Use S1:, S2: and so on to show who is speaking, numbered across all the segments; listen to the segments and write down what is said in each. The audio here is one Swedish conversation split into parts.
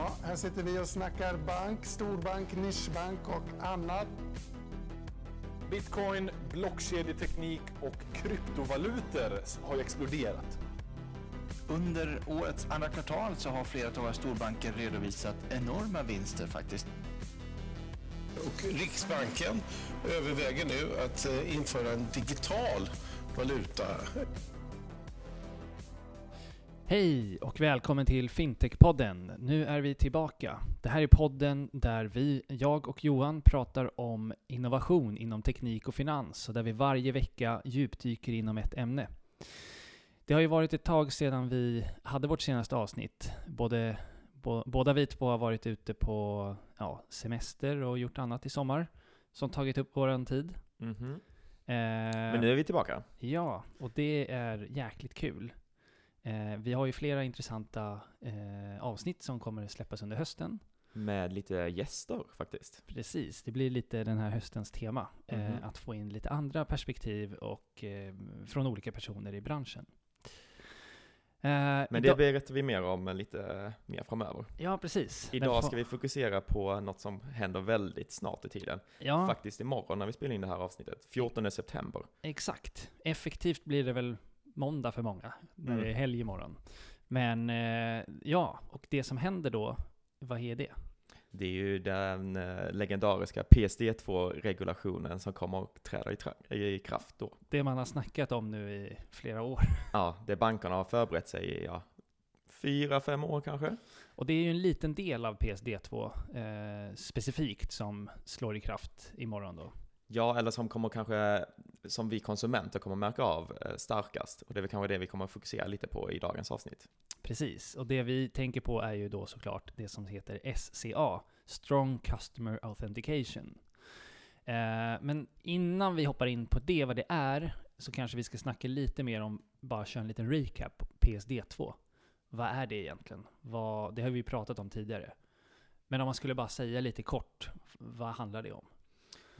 S1: Ja, här sitter vi och snackar bank, storbank, nischbank och annat.
S2: Bitcoin, blockkedjeteknik och kryptovalutor har ju exploderat.
S3: Under årets andra kvartal så har flera av våra storbanker redovisat enorma vinster faktiskt.
S4: Och Riksbanken överväger nu att eh, införa en digital valuta.
S5: Hej och välkommen till Fintech-podden. Nu är vi tillbaka. Det här är podden där vi, jag och Johan pratar om innovation inom teknik och finans och där vi varje vecka djupdyker inom ett ämne. Det har ju varit ett tag sedan vi hade vårt senaste avsnitt. Både, bo, båda vi två har varit ute på ja, semester och gjort annat i sommar som tagit upp våran tid.
S6: Mhm.
S5: Eh,
S6: Men nu är vi tillbaka.
S5: Ja, och det är jäkligt kul. Eh, vi har ju flera intressanta eh, avsnitt som kommer släppas under hösten.
S6: Med lite gäster faktiskt.
S5: Precis, det blir lite den här höstens tema. Eh,
S6: Mhm.
S5: att få in lite andra perspektiv och eh, från olika personer i branschen. Eh,
S6: Men det
S5: idag-
S6: berättar vi mer om lite mer framöver.
S5: Ja, precis.
S6: Idag
S5: få-
S6: ska vi fokusera på något som händer väldigt snart i tiden.
S5: Ja,
S6: Faktiskt imorgon när vi spelar in det här avsnittet. 14 september.
S5: exakt. Effektivt blir det väl måndag för många, när
S6: Mm.
S5: det är helg imorgon. Men eh, ja, och det som händer då, vad är det?
S6: Det är ju den eh, legendariska PSD2-regulationen som kommer att träda i, i kraft då.
S5: Det man har snackat om nu i flera år.
S6: Ja, det bankerna har förberett sig i, ja, fyra, fem år kanske.
S5: Och det är ju en liten del av PSD2 eh, specifikt som slår i kraft imorgon då.
S6: Ja, eller som kommer kanske, som vi konsumenter kommer märka av eh, starkast. Och det är väl kanske det vi kommer fokusera lite på i dagens avsnitt.
S5: Precis, och det vi tänker på är ju då såklart det som heter SCA, Strong Customer Authentication. Eh, men innan vi hoppar in på det, vad det är, så kanske vi ska snacka lite mer om, bara köra en liten recap PSD2. Vad är det egentligen? Vad, det har vi ju pratat om tidigare. Men om man skulle bara säga lite kort, vad handlar det om?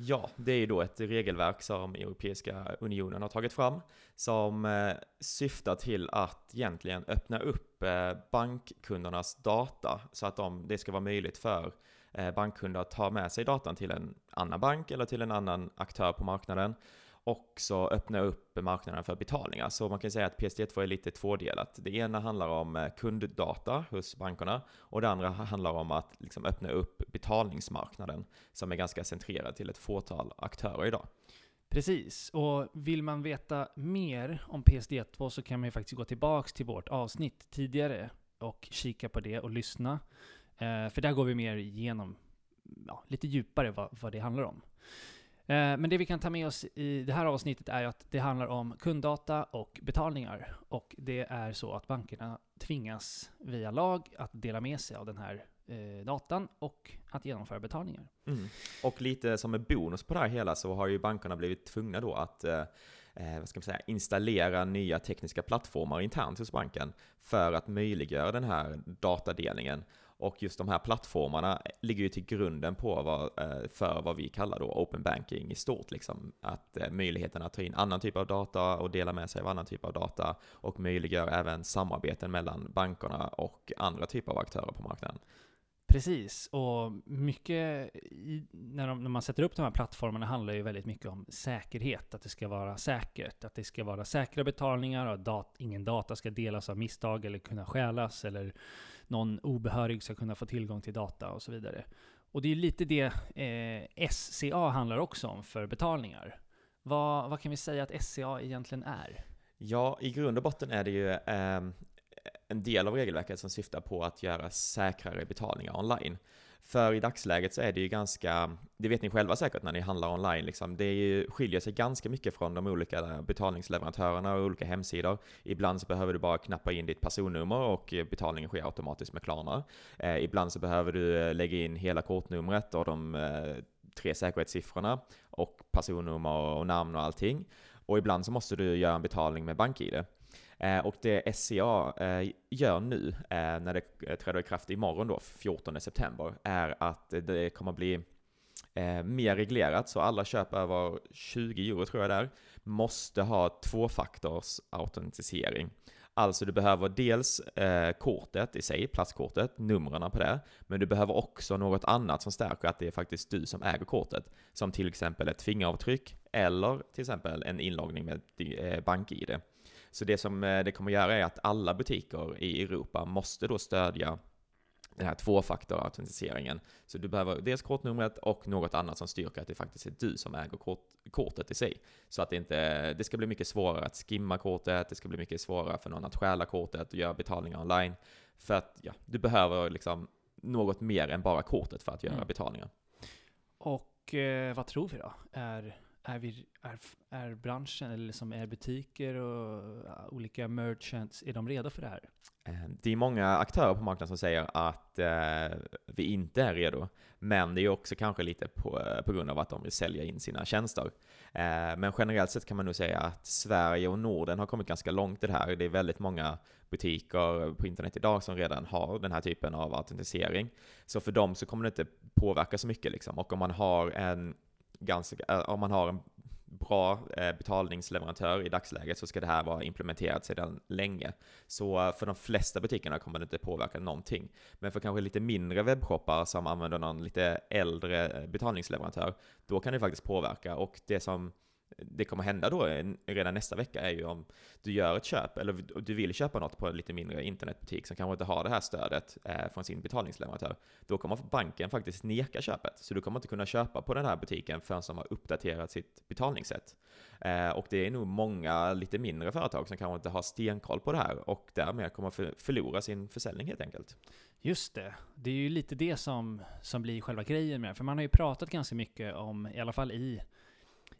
S6: Ja, det är ju då ett regelverk som Europeiska unionen har tagit fram som eh, syftar till att egentligen öppna upp eh, bankkundernas data så att de, det ska vara möjligt för eh, bankkunder att ta med sig datan till en annan bank eller till en annan aktör på marknaden och så öppna upp marknaden för betalningar. Så man kan säga att PSD2 är lite tvådelat. Det ena handlar om eh, kunddata hos bankerna och det andra handlar om att liksom öppna upp betalningsmarknaden som är ganska centrerad till ett fåtal aktörer idag.
S5: Precis, och vill man veta mer om PSD2 så kan man ju faktiskt gå tillbaks till vårt avsnitt tidigare och kika på det och lyssna. Eh, för där går vi mer igenom ja, lite djupare vad, vad det handlar om. Eh, men det vi kan ta med oss i det här avsnittet är att det handlar om kunddata och betalningar. Och det är så att bankerna tvingas via lag att dela med sig av den här eh, datan och att genomföra betalningar.
S6: Mm. Och lite som en bonus på det här hela så har ju bankerna blivit tvungna då att eh, eh vad ska man säga, installera nya tekniska plattformar internt hos banken för att möjliggöra den här datadelningen. Och just de här plattformarna ligger ju till grunden på vad, eh, för vad vi kallar då open banking i stort. Liksom. Att eh, möjligheten att ta in annan typ av data och dela med sig av annan typ av data och möjliggör även samarbeten mellan bankerna och andra typer av aktörer på marknaden.
S5: Precis, och mycket i, när, de, när man sätter upp de här plattformarna handlar ju väldigt mycket om säkerhet. Att det ska vara säkert, att det ska vara säkra betalningar och att dat, ingen data ska delas av misstag eller kunna stjälas eller någon obehörig ska kunna få tillgång till data och så vidare. Och det är lite det eh, SCA handlar också om för betalningar. Vad, vad kan vi säga att SCA egentligen är?
S6: Ja, i grund och botten är det ju eh, en del av regelverket som syftar på att göra säkrare betalningar online. För i dagsläget så är det ju ganska, det vet ni själva säkert när ni handlar online, liksom, det är ju, skiljer sig ganska mycket från de olika betalningsleverantörerna och olika hemsidor. Ibland så behöver du bara knappa in ditt personnummer och betalningen sker automatiskt med Klarna. Eh, ibland så behöver du eh, lägga in hela kortnumret och de eh, tre säkerhetssiffrorna och personnummer och namn och allting. Och ibland så måste du göra en betalning med BankID. Eh, och det SCA eh, gör nu, eh, när det träder i kraft imorgon då, 14 september, är att det kommer bli eh, mer reglerat, så alla köp över 20 euro tror jag där måste ha tvåfaktors autentisering. Alltså du behöver dels eh, kortet i sig, plastkortet, numren på det, men du behöver också något annat som stärker att det är faktiskt du som äger kortet. Som till exempel ett fingeravtryck eller till exempel en inloggning med eh, BankID. Så det som eh, det kommer göra är att alla butiker i Europa måste då stödja den här tvåfaktorautentiseringen. Så du behöver dels kortnumret och något annat som styrker att det faktiskt är du som äger kort, kortet i sig. Så att det inte, det ska bli mycket svårare att skimma kortet, det ska bli mycket svårare för någon att stjäla kortet och göra betalningar online. För att ja, du behöver liksom något mer än bara kortet för att göra mm. betalningar.
S5: Och eh, vad tror vi då? Är är, vi, är, är branschen, eller liksom är butiker och äh, olika merchants, är de redo för det här?
S6: Eh, det är många aktörer på marknaden som säger att eh, vi inte är redo. Men det är också kanske lite på, eh, på grund av att de vill sälja in sina tjänster. Eh, men generellt sett kan man nog säga att Sverige och Norden har kommit ganska långt i det här. Det är väldigt många butiker på internet idag som redan har den här typen av autentisering. Så för dem så kommer det inte påverka så mycket liksom. Och om man har en ganska, eh, om man har en bra eh, betalningsleverantör i dagsläget så ska det här vara implementerat sedan länge. Så eh, för de flesta butikerna kommer det inte påverka någonting. Men för kanske lite mindre webbshoppar som använder någon lite äldre betalningsleverantör, då kan det faktiskt påverka. Och det som det kommer hända då redan nästa vecka är ju om du gör ett köp, eller du vill köpa något på en lite mindre internetbutik som kanske inte har det här stödet eh, från sin betalningsleverantör. Då kommer banken faktiskt neka köpet. Så du kommer inte kunna köpa på den här butiken förrän de har uppdaterat sitt betalningssätt. Eh, och det är nog många lite mindre företag som kanske inte har stenkoll på det här och därmed kommer förlora sin försäljning helt enkelt.
S5: Just det. Det är ju lite det som, som blir själva grejen med det. För man har ju pratat ganska mycket om, i alla fall i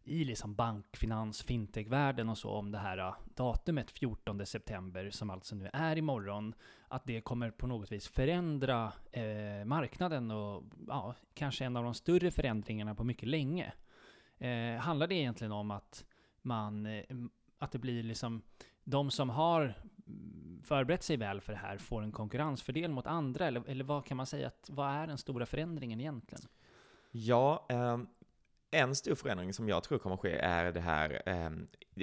S5: i liksom bank, finans, fintech-världen och så om det här äh, datumet 14 september som alltså nu är imorgon. Att det kommer på något vis förändra eh, marknaden och ja, kanske en av de större förändringarna på mycket länge. Eh, handlar det egentligen om att man, eh, att det blir liksom de som har förberett sig väl för det här får en konkurrensfördel mot andra? Eller, eller vad kan man säga att, vad är den stora förändringen egentligen?
S6: Ja, ehm, en stor förändring som jag tror kommer ske är det här, eh,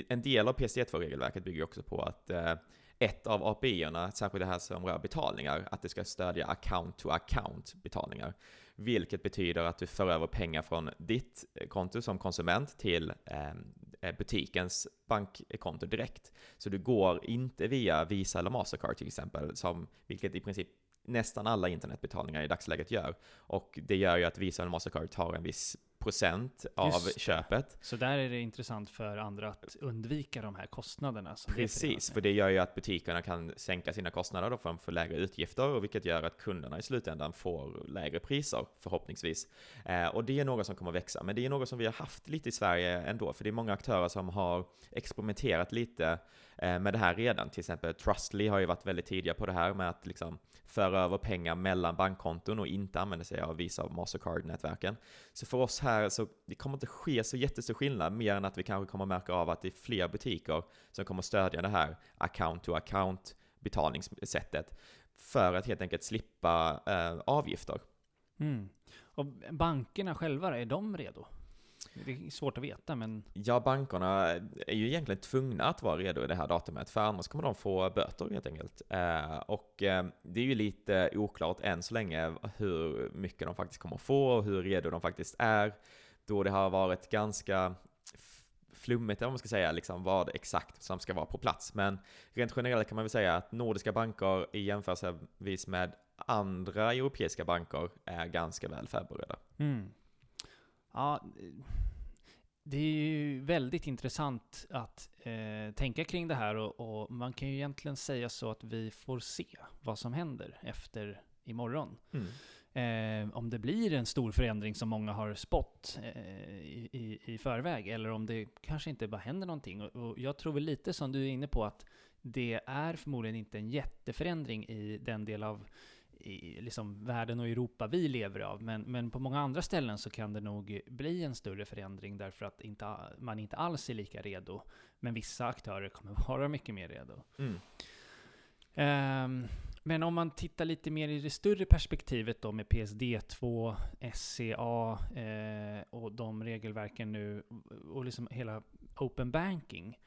S6: en del av PSD2-regelverket bygger också på att eh, ett av API-erna, särskilt det här som rör betalningar, att det ska stödja account-to-account betalningar. Vilket betyder att du för över pengar från ditt konto som konsument till ehm, eh, butikens bankkonto direkt. Så du går inte via Visa eller Mastercard till exempel, som, vilket i princip nästan alla internetbetalningar i dagsläget gör. Och det gör ju att Visa eller Mastercard tar en viss procent av köpet.
S5: Så där är det intressant för andra att undvika de här kostnaderna.
S6: Precis, för det gör ju att butikerna kan sänka sina kostnader då för att få lägre utgifter, och vilket gör att kunderna i slutändan får lägre priser, förhoppningsvis. Eh, och det är något som kommer att växa, men det är något som vi har haft lite i Sverige ändå, för det är många aktörer som har experimenterat lite eh, med det här redan. Till exempel Trustly har ju varit väldigt tidiga på det här med att liksom föra över pengar mellan bankkonton och inte använda sig av Visa och Mastercard-nätverken. Så för oss här så det kommer inte ske så jättestor skillnad, mer än att vi kanske kommer märka av att det är fler butiker som kommer stödja det här account-to-account betalningssättet för att helt enkelt slippa eh, avgifter.
S5: Mm. Och bankerna själva, är de redo? Det är svårt att veta, men...
S6: Ja, bankerna är ju egentligen tvungna att vara redo i det här datumet, för annars kommer de få böter helt enkelt. Eh, och eh, det är ju lite oklart än så länge hur mycket de faktiskt kommer få och hur redo de faktiskt är, då det har varit ganska flummigt, om man ska säga, liksom vad exakt som ska vara på plats. Men rent generellt kan man väl säga att nordiska banker i jämförelsevis med andra europeiska banker är ganska väl förberedda.
S5: Mm. Ja, det är ju väldigt intressant att eh, tänka kring det här och, och, man kan ju egentligen säga så att vi får se vad som händer efter imorgon. Mm. Eh, om det blir en stor förändring som många har spått eh, i, i, i, förväg, eller om det kanske inte bara händer någonting. Och, och, jag tror väl lite som du är inne på att det är förmodligen inte en jätteförändring i den del av i liksom världen och Europa vi lever av. Men, men på många andra ställen så kan det nog bli en större förändring därför att inte, man inte alls är lika redo. Men vissa aktörer kommer vara mycket mer redo. Mm. Um, men om man tittar lite mer i det större perspektivet då med PSD2, SCA eh, och de regelverken nu och liksom hela open banking.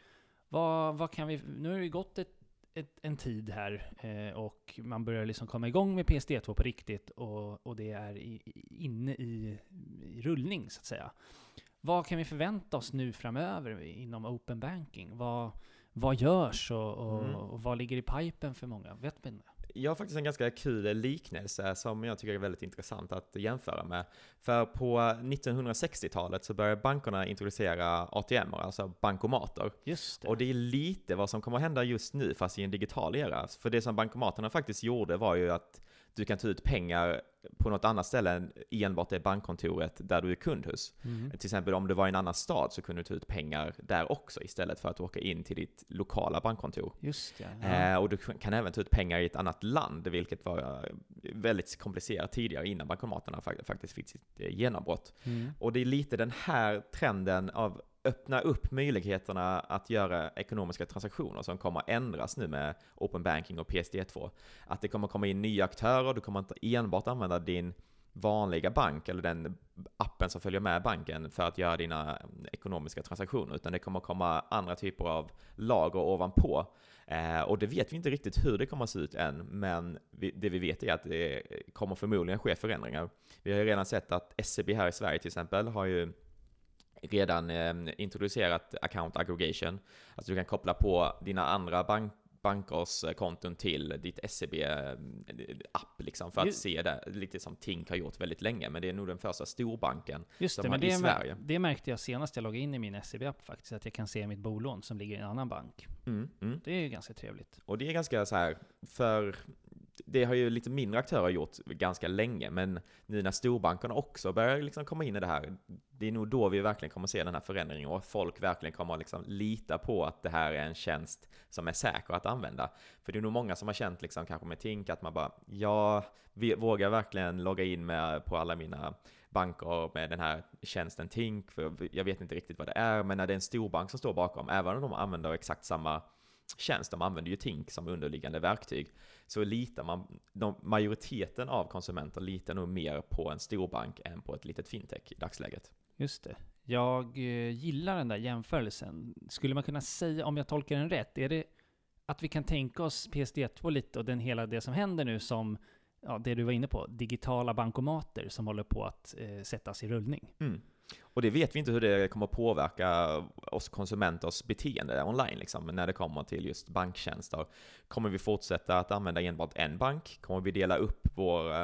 S5: Vad, vad kan vi, nu har det gått ett ett, en tid här eh, och man börjar liksom komma igång med PSD2 på riktigt och, och det är i, inne i, i rullning så att säga. Vad kan vi förvänta oss nu framöver inom open banking? Vad, vad görs och, och,
S6: Mm.
S5: och vad ligger i pipen för många? Vet vi inte?
S6: Jag har faktiskt en ganska kul liknelse som jag tycker är väldigt intressant att jämföra med. För på 1960-talet så började bankerna introducera ATM, alltså bankomater.
S5: Just det.
S6: Och det är lite vad som kommer att hända just nu, fast i en digital era. För det som bankomaterna faktiskt gjorde var ju att du kan ta ut pengar på något annat ställe än enbart det bankkontoret där du är kund hos.
S5: Mm.
S6: Till exempel om du var i en annan stad så kunde du ta ut pengar där också istället för att åka in till ditt lokala bankkontor.
S5: Just det.
S6: Eh, och du kan även ta ut pengar i ett annat land, vilket var eh, väldigt komplicerat tidigare innan bankomaterna fak- faktiskt fick sitt eh, genombrott.
S5: Mm.
S6: Och det är lite den här trenden av öppna upp möjligheterna att göra ekonomiska transaktioner som kommer att ändras nu med Open Banking och PSD2. Att det kommer komma in nya aktörer, du kommer inte enbart använda din vanliga bank eller den appen som följer med banken för att göra dina ekonomiska transaktioner, utan det kommer komma andra typer av lager ovanpå. Eh, och det vet vi inte riktigt hur det kommer att se ut än, men vi, det vi vet är att det kommer förmodligen ske förändringar. Vi har ju redan sett att SEB här i Sverige till exempel har ju redan eh, introducerat account aggregation. Alltså du kan koppla på dina andra bank bankers eh, konton till ditt SEB-app liksom för att
S5: Ju-
S6: se det, lite som Tink har gjort väldigt länge, men det är nog den första storbanken
S5: Just
S6: som
S5: det, men
S6: i
S5: det, mär-
S6: Sverige.
S5: det märkte jag senast jag loggade in i min SEB-app faktiskt, att jag kan se mitt bolån som ligger i en annan bank.
S6: Mm, mm.
S5: Det är ju ganska trevligt.
S6: Och det är ganska så här, för det har ju lite mindre aktörer gjort ganska länge, men nu när storbankerna också börjar liksom komma in i det här, det är nog då vi verkligen kommer se den här förändringen och folk verkligen kommer att liksom lita på att det här är en tjänst som är säker att använda. För det är nog många som har känt liksom kanske med Tink att man bara, ja, vi vågar verkligen logga in med på alla mina banker med den här tjänsten Tink, för jag vet inte riktigt vad det är, men när det är en storbank som står bakom, även om de använder exakt samma tjänst, de använder ju Tink som underliggande verktyg, så litar man, de, majoriteten av konsumenter litar nog mer på en storbank än på ett litet fintech i dagsläget.
S5: Just det. Jag eh, gillar den där jämförelsen. Skulle man kunna säga, om jag tolkar den rätt, är det att vi kan tänka oss PSD2 lite och den hela det som händer nu som, ja, det du var inne på, digitala bankomater som håller på att eh, sättas i rullning?
S6: Mm. Och det vet vi inte hur det kommer påverka oss konsumenters beteende online, liksom, när det kommer till just banktjänster. Kommer vi fortsätta att använda enbart en bank? Kommer vi dela upp vår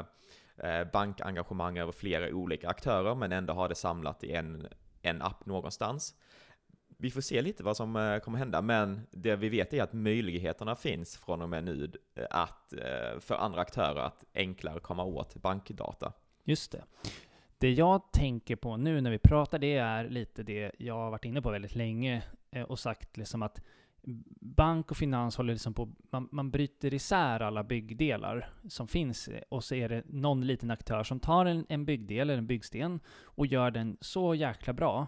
S6: eh, bankengagemang över flera olika aktörer, men ändå ha det samlat i en, en app någonstans? Vi får se lite vad som eh, kommer hända, men det vi vet är att möjligheterna finns från och med nu eh, att, för andra aktörer att enklare komma åt bankdata.
S5: Just det. Det jag tänker på nu när vi pratar, det är lite det jag har varit inne på väldigt länge eh, och sagt liksom att bank och finans håller liksom på, man, man bryter isär alla byggdelar som finns eh, och så är det någon liten aktör som tar en, en byggdel eller en byggsten och gör den så jäkla bra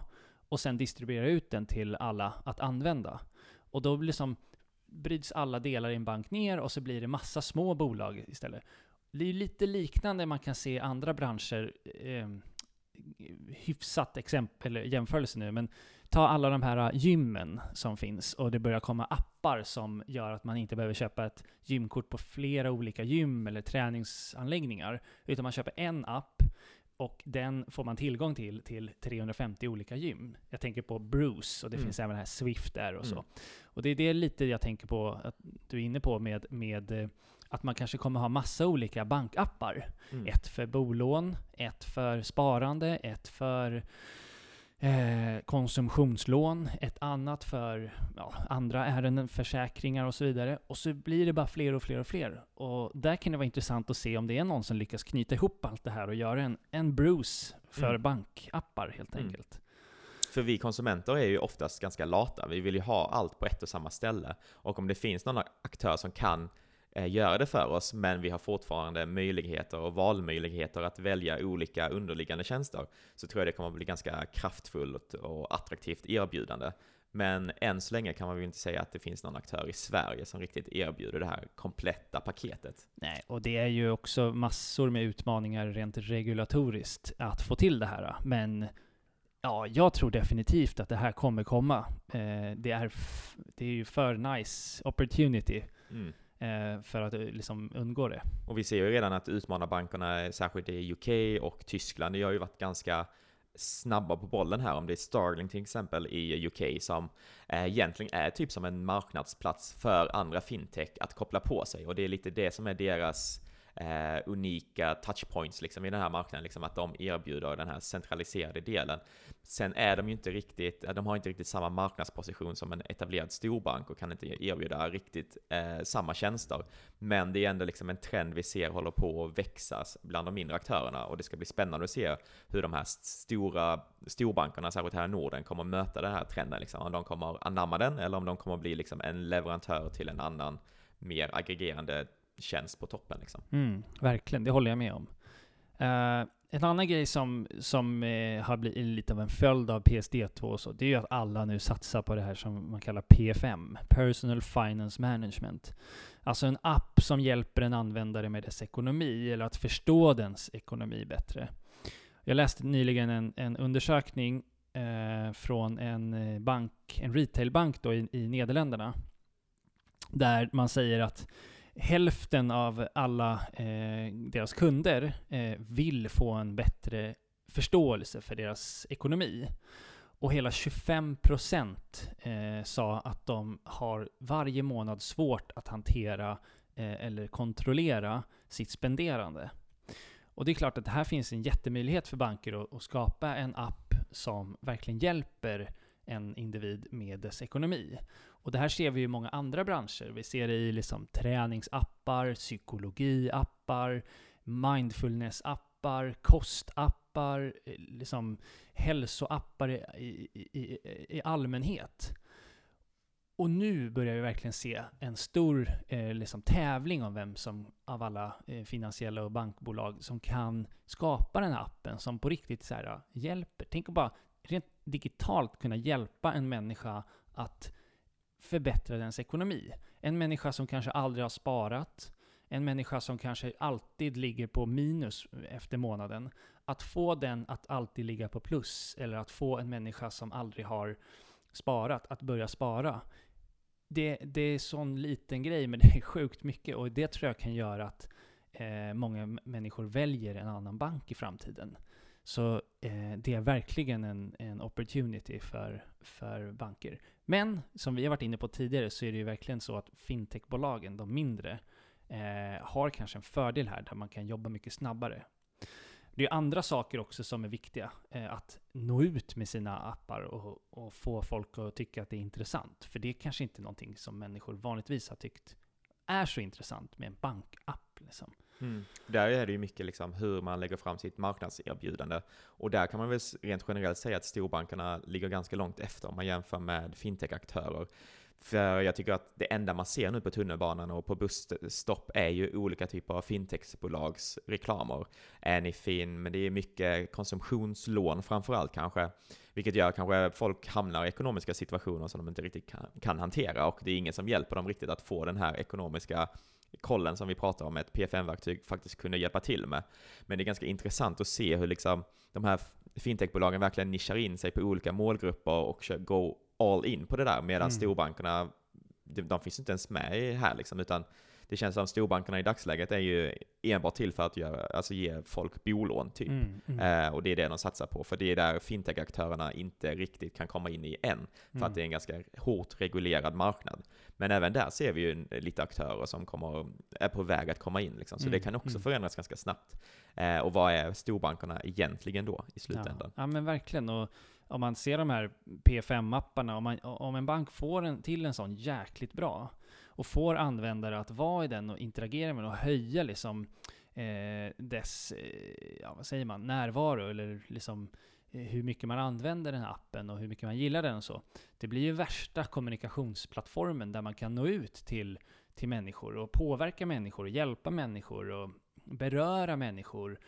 S5: och sen distribuerar ut den till alla att använda. Och då blir liksom bryts alla delar i en bank ner och så blir det massa små bolag istället. Det är lite liknande man kan se i andra branscher, eh, hyfsat exempel, eller jämförelse nu, men ta alla de här gymmen som finns och det börjar komma appar som gör att man inte behöver köpa ett gymkort på flera olika gym eller träningsanläggningar, utan man köper en app och den får man tillgång till till 350 olika gym. Jag tänker på Bruce och det
S6: Mm.
S5: finns även här Swift där och så.
S6: Mm.
S5: Och det är det lite jag tänker på att du är inne på med, med eh, att man kanske kommer ha massa olika bankappar.
S6: Mm.
S5: Ett för bolån, ett för sparande, ett för eh, konsumtionslån, ett annat för ja, andra ärenden, försäkringar och så vidare. Och så blir det bara fler och fler och fler. Och där kan det vara intressant att se om det är någon som lyckas knyta ihop allt det här och göra en, en Bruce för
S6: Mm.
S5: bankappar helt
S6: Mm.
S5: enkelt.
S6: För vi konsumenter är ju oftast ganska lata. Vi vill ju ha allt på ett och samma ställe. Och om det finns någon aktör som kan göra det för oss, men vi har fortfarande möjligheter och valmöjligheter att välja olika underliggande tjänster, så tror jag det kommer att bli ganska kraftfullt och attraktivt erbjudande. Men än så länge kan man väl inte säga att det finns någon aktör i Sverige som riktigt erbjuder det här kompletta paketet.
S5: Nej, och det är ju också massor med utmaningar rent regulatoriskt att få till det här. Men ja, jag tror definitivt att det här kommer komma. Eh, det, är det är ju för nice opportunity
S6: Mm
S5: eh, för att eh, liksom undgå det.
S6: Och vi ser ju redan att utmanarbankerna, särskilt i UK och Tyskland, det har ju varit ganska snabba på bollen här. Om det är Starling till exempel i UK som eh, egentligen är typ som en marknadsplats för andra fintech att koppla på sig. Och det är lite det som är deras eh, unika touchpoints liksom i den här marknaden, liksom att de erbjuder den här centraliserade delen. Sen är de ju inte riktigt, eh, de har inte riktigt samma marknadsposition som en etablerad storbank och kan inte erbjuda riktigt eh, samma tjänster. Men det är ändå liksom en trend vi ser håller på att växa bland de mindre aktörerna och det ska bli spännande att se hur de här stora storbankerna, särskilt här i Norden, kommer möta den här trenden. Liksom. Om de kommer anamma den eller om de kommer bli liksom en leverantör till en annan mer aggregerande tjänst på toppen. Liksom.
S5: Mm, verkligen, det håller jag med om. Uh, en annan grej som, som eh, har blivit lite av en följd av PSD2 och så, det är ju att alla nu satsar på det här som man kallar PFM, Personal Finance Management. Alltså en app som hjälper en användare med dess ekonomi, eller att förstå dens ekonomi bättre. Jag läste nyligen en, en undersökning eh, från en eh, bank, en retailbank då i, i Nederländerna, där man säger att hälften av alla eh, deras kunder eh, vill få en bättre förståelse för deras ekonomi. Och hela 25% eh, sa att de har varje månad svårt att hantera eh, eller kontrollera sitt spenderande. Och det är klart att här finns en jättemöjlighet för banker att, att skapa en app som verkligen hjälper en individ med dess ekonomi. Och det här ser vi i många andra branscher. Vi ser det i liksom träningsappar, psykologiappar, mindfulnessappar, kostappar, eh, liksom hälsoappar i, i, i, i allmänhet. Och nu börjar vi verkligen se en stor eh, liksom tävling om vem som av alla eh, finansiella och bankbolag som kan skapa den här appen som på riktigt så här, hjälper. Tänk att bara rent digitalt kunna hjälpa en människa att förbättra dens ekonomi. En människa som kanske aldrig har sparat, en människa som kanske alltid ligger på minus efter månaden, att få den att alltid ligga på plus, eller att få en människa som aldrig har sparat att börja spara. Det, det är sån liten grej, men det är sjukt mycket och det tror jag kan göra att eh, många människor väljer en annan bank i framtiden. Så eh, det är verkligen en, en opportunity för, för banker. Men som vi har varit inne på tidigare så är det ju verkligen så att fintechbolagen, de mindre, eh, har kanske en fördel här där man kan jobba mycket snabbare. Det är andra saker också som är viktiga. Eh, att nå ut med sina appar och, och, få folk att tycka att det är intressant. För det är kanske inte någonting som människor vanligtvis har tyckt är så intressant med en bankapp. Liksom.
S6: Mm. Där är det ju mycket liksom hur man lägger fram sitt marknadserbjudande. Och där kan man väl rent generellt säga att storbankerna ligger ganska långt efter om man jämför med fintech-aktörer. För jag tycker att det enda man ser nu på tunnelbanan och på busstopp är ju olika typer av fintechbolags reklamer. Anyfin, men det är mycket konsumtionslån framförallt kanske. Vilket gör kanske folk hamnar i ekonomiska situationer som de inte riktigt kan, kan hantera och det är ingen som hjälper dem riktigt att få den här ekonomiska kollen som vi pratar om, ett PFM-verktyg, faktiskt kunde hjälpa till med. Men det är ganska intressant att se hur liksom de här fintechbolagen verkligen nischar in sig på olika målgrupper och go all in på det där, medan mm. storbankerna, de, de finns inte ens med här liksom, utan det känns som storbankerna i dagsläget är ju enbart till för att göra, alltså ge folk bolån typ. Mm, mm. Eh, och det är det de satsar på, för det är där fintech-aktörerna inte riktigt kan komma in i än. För mm. att det är en ganska hårt reglerad marknad. Men även där ser vi ju lite aktörer som kommer, är på väg att komma in. Liksom. Så det mm, kan också mm. förändras ganska snabbt. Eh, och vad är storbankerna egentligen då i slutändan?
S5: Ja, ja men verkligen. Och om man ser de här P5-mapparna, om, om en bank får en, till en sån jäkligt bra, och får användare att vara i den och interagera med den och höja liksom eh, dess, eh, ja vad säger man, närvaro eller liksom eh, hur mycket man använder den här appen och hur mycket man gillar den och så. Det blir ju värsta kommunikationsplattformen där man kan nå ut till, till människor och påverka människor och hjälpa människor och beröra människor.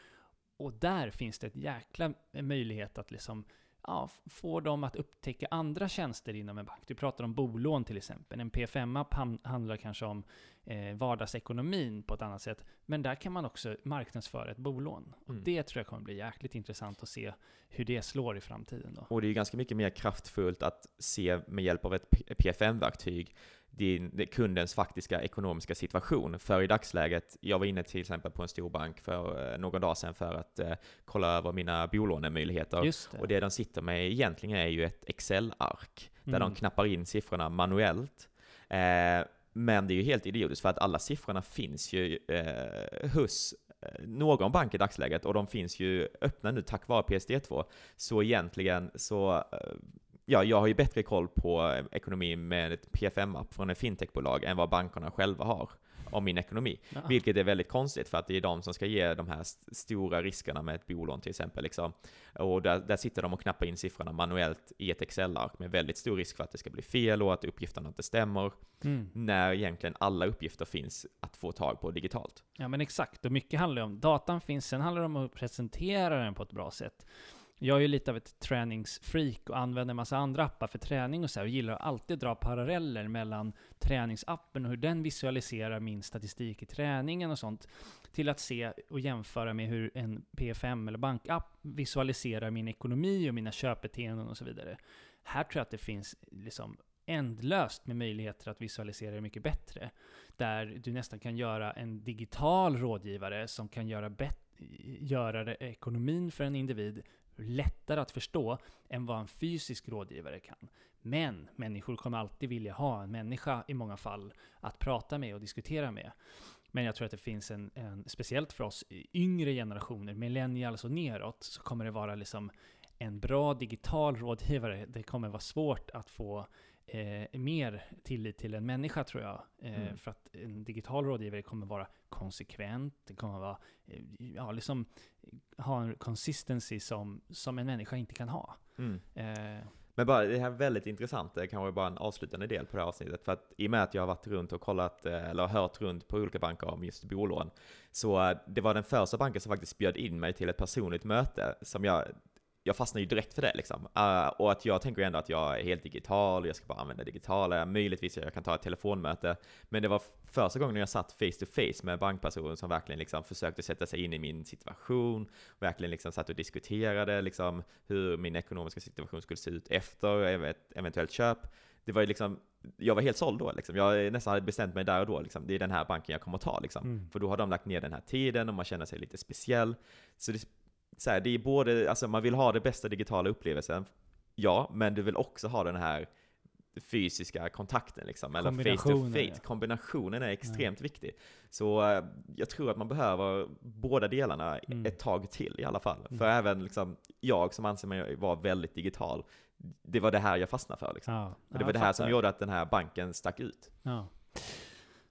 S5: Och där finns det ett jäkla möjlighet att liksom ja, får dem att upptäcka andra tjänster inom en bank. Du pratar om bolån till exempel. En P5-app handlar kanske om eh, vardagsekonomin på ett annat sätt. Men där kan man också marknadsföra ett bolån. Och mm. det tror jag kommer bli jäkligt intressant att se hur det slår i framtiden. Då.
S6: Och det är ju ganska mycket mer kraftfullt att se med hjälp av ett PFM-verktyg din, kundens faktiska ekonomiska situation. För i dagsläget, jag var inne till exempel på en stor bank för eh, någon dag sedan för att eh, kolla över mina bolånemöjligheter.
S5: Det.
S6: Och det de sitter med egentligen är ju ett Excel-ark, där
S5: Mm.
S6: de knappar in siffrorna manuellt. Eh, men det är ju helt idiotiskt för att alla siffrorna finns ju eh, hos eh, någon bank i dagsläget och de finns ju öppna nu tack vare PSD2. Så egentligen så, eh, ja, jag har ju bättre koll på eh, ekonomi med ett PFM-app från ett fintechbolag än vad bankerna själva har om min ekonomi.
S5: Ja.
S6: Vilket är väldigt konstigt för att det är de som ska ge de här st- stora riskerna med ett bolån till exempel. Liksom. Och där, där sitter de och knappar in siffrorna manuellt i ett Excel-ark med väldigt stor risk för att det ska bli fel och att uppgifterna inte stämmer.
S5: Mm.
S6: När egentligen alla uppgifter finns att få tag på digitalt.
S5: Ja men exakt, och mycket handlar ju om, datan finns, sen handlar det om att presentera den på ett bra sätt. Jag är ju lite av ett träningsfreak och använder en massa andra appar för träning och så här, och gillar att alltid dra paralleller mellan träningsappen och hur den visualiserar min statistik i träningen och sånt, till att se och jämföra med hur en PFM eller bankapp visualiserar min ekonomi och mina köpbeteenden och så vidare. Här tror jag att det finns liksom ändlöst med möjligheter att visualisera det mycket bättre där du nästan kan göra en digital rådgivare som kan göra, göra ekonomin för en individ lättare att förstå än vad en fysisk rådgivare kan. Men människor kommer alltid vilja ha en människa i många fall att prata med och diskutera med. Men jag tror att det finns en, en speciellt för oss yngre generationer, millennials och neråt, så kommer det vara liksom en bra digital rådgivare. Det kommer vara svårt att få eh, mer tillit till en människa tror jag. Eh,
S6: Mm.
S5: För att en digital rådgivare kommer vara konsekvent, det kommer vara, eh, ja liksom, ha en consistency som, som en människa inte kan ha. Eh,
S6: Men bara, det här är väldigt intressant, det kanske bara en avslutande del på det här avsnittet. För att i och med att jag har varit runt och kollat, eh, eller hört runt på olika banker om just bolån, så eh, det var den första banken som faktiskt bjöd in mig till ett personligt möte som jag jag fastnar ju direkt för det liksom. Eh, och att jag tänker ändå att jag är helt digital, jag ska bara använda digitala, möjligtvis jag kan ta ett telefonmöte. Men det var första gången jag satt face to face med bankpersoner som verkligen liksom försökte sätta sig in i min situation, verkligen liksom satt och diskuterade liksom hur min ekonomiska situation skulle se ut efter ett eventuellt köp. Det var ju liksom, jag var helt såld då liksom. Jag nästan hade bestämt mig där och då liksom. Det är den här banken jag kommer att ta liksom.
S5: Mm.
S6: För då har de lagt ner den här tiden och man känner sig lite speciell. Så det, så här, det är både, alltså man vill ha det bästa digitala upplevelsen, ja, men du vill också ha den här fysiska kontakten liksom, eller face to
S5: Kombinationen,
S6: face.
S5: ja.
S6: Kombinationen är extremt viktig. Så eh, jag tror att man behöver båda delarna
S5: Mm.
S6: ett tag till i alla fall.
S5: Mm.
S6: För även liksom, jag som anser mig vara väldigt digital, det var det här jag fastnade för liksom.
S5: ja, ja,
S6: det var det här som gjorde att den här banken stack ut.
S5: Ja.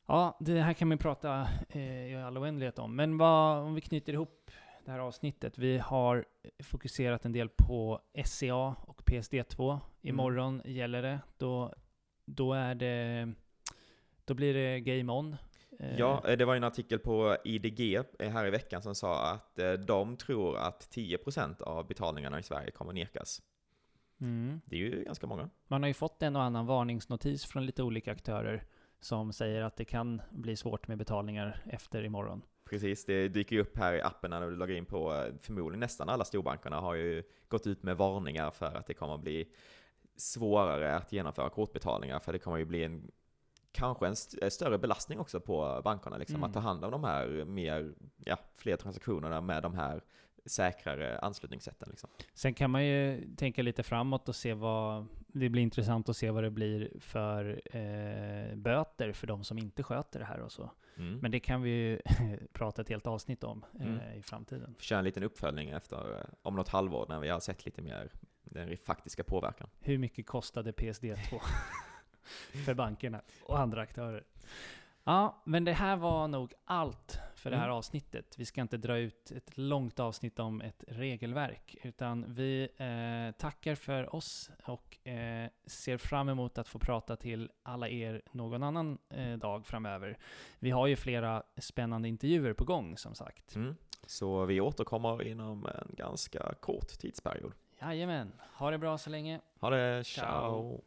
S5: ja, det här kan man prata eh, i all oändlighet om. Men vad, om vi knyter ihop det här avsnittet. Vi har fokuserat en del på SCA och PSD2. Imorgon gäller det. Då, då är det... Då blir det Game On. Eh,
S6: Ja, eh, det var en artikel på IDG eh, här i veckan som sa att eh, de tror att 10% av betalningarna i Sverige kommer nekas.
S5: Mm.
S6: Det är ju ganska många.
S5: Man har ju fått en och annan varningsnotis från lite olika aktörer som säger att det kan bli svårt med betalningar efter imorgon.
S6: Precis, det dyker ju upp här i appen när du loggar in på, eh, förmodligen nästan alla storbankerna har ju gått ut med varningar för att det kommer att bli svårare att genomföra kortbetalningar, för det kommer ju bli en kanske en st- större belastning också på bankerna, liksom,
S5: Mm.
S6: att ta hand om de här mer, ja, fler transaktionerna med de här säkrare anslutningssätten. Liksom.
S5: Sen kan man ju tänka lite framåt och se vad... Det blir intressant att se vad det blir för eh, böter för de som inte sköter det här och så.
S6: Mm.
S5: Men det kan vi ju prata ett helt avsnitt om eh,
S6: Mm.
S5: i framtiden.
S6: Köra en liten uppföljning efter, eh, om något halvår, när vi har sett lite mer den faktiska påverkan.
S5: Hur mycket kostade PSD2 för bankerna och andra aktörer? Ja, men det här var nog allt för det här
S6: Mm.
S5: avsnittet. Vi ska inte dra ut ett långt avsnitt om ett regelverk, utan vi eh, tackar för oss och eh, ser fram emot att få prata till alla er någon annan eh, dag framöver. Vi har ju flera spännande intervjuer på gång, som sagt.
S6: Mm. Så vi återkommer inom en ganska kort tidsperiod.
S5: Jajamän, ha det bra så länge.
S6: Ha det,
S5: Ciao.
S6: ciao.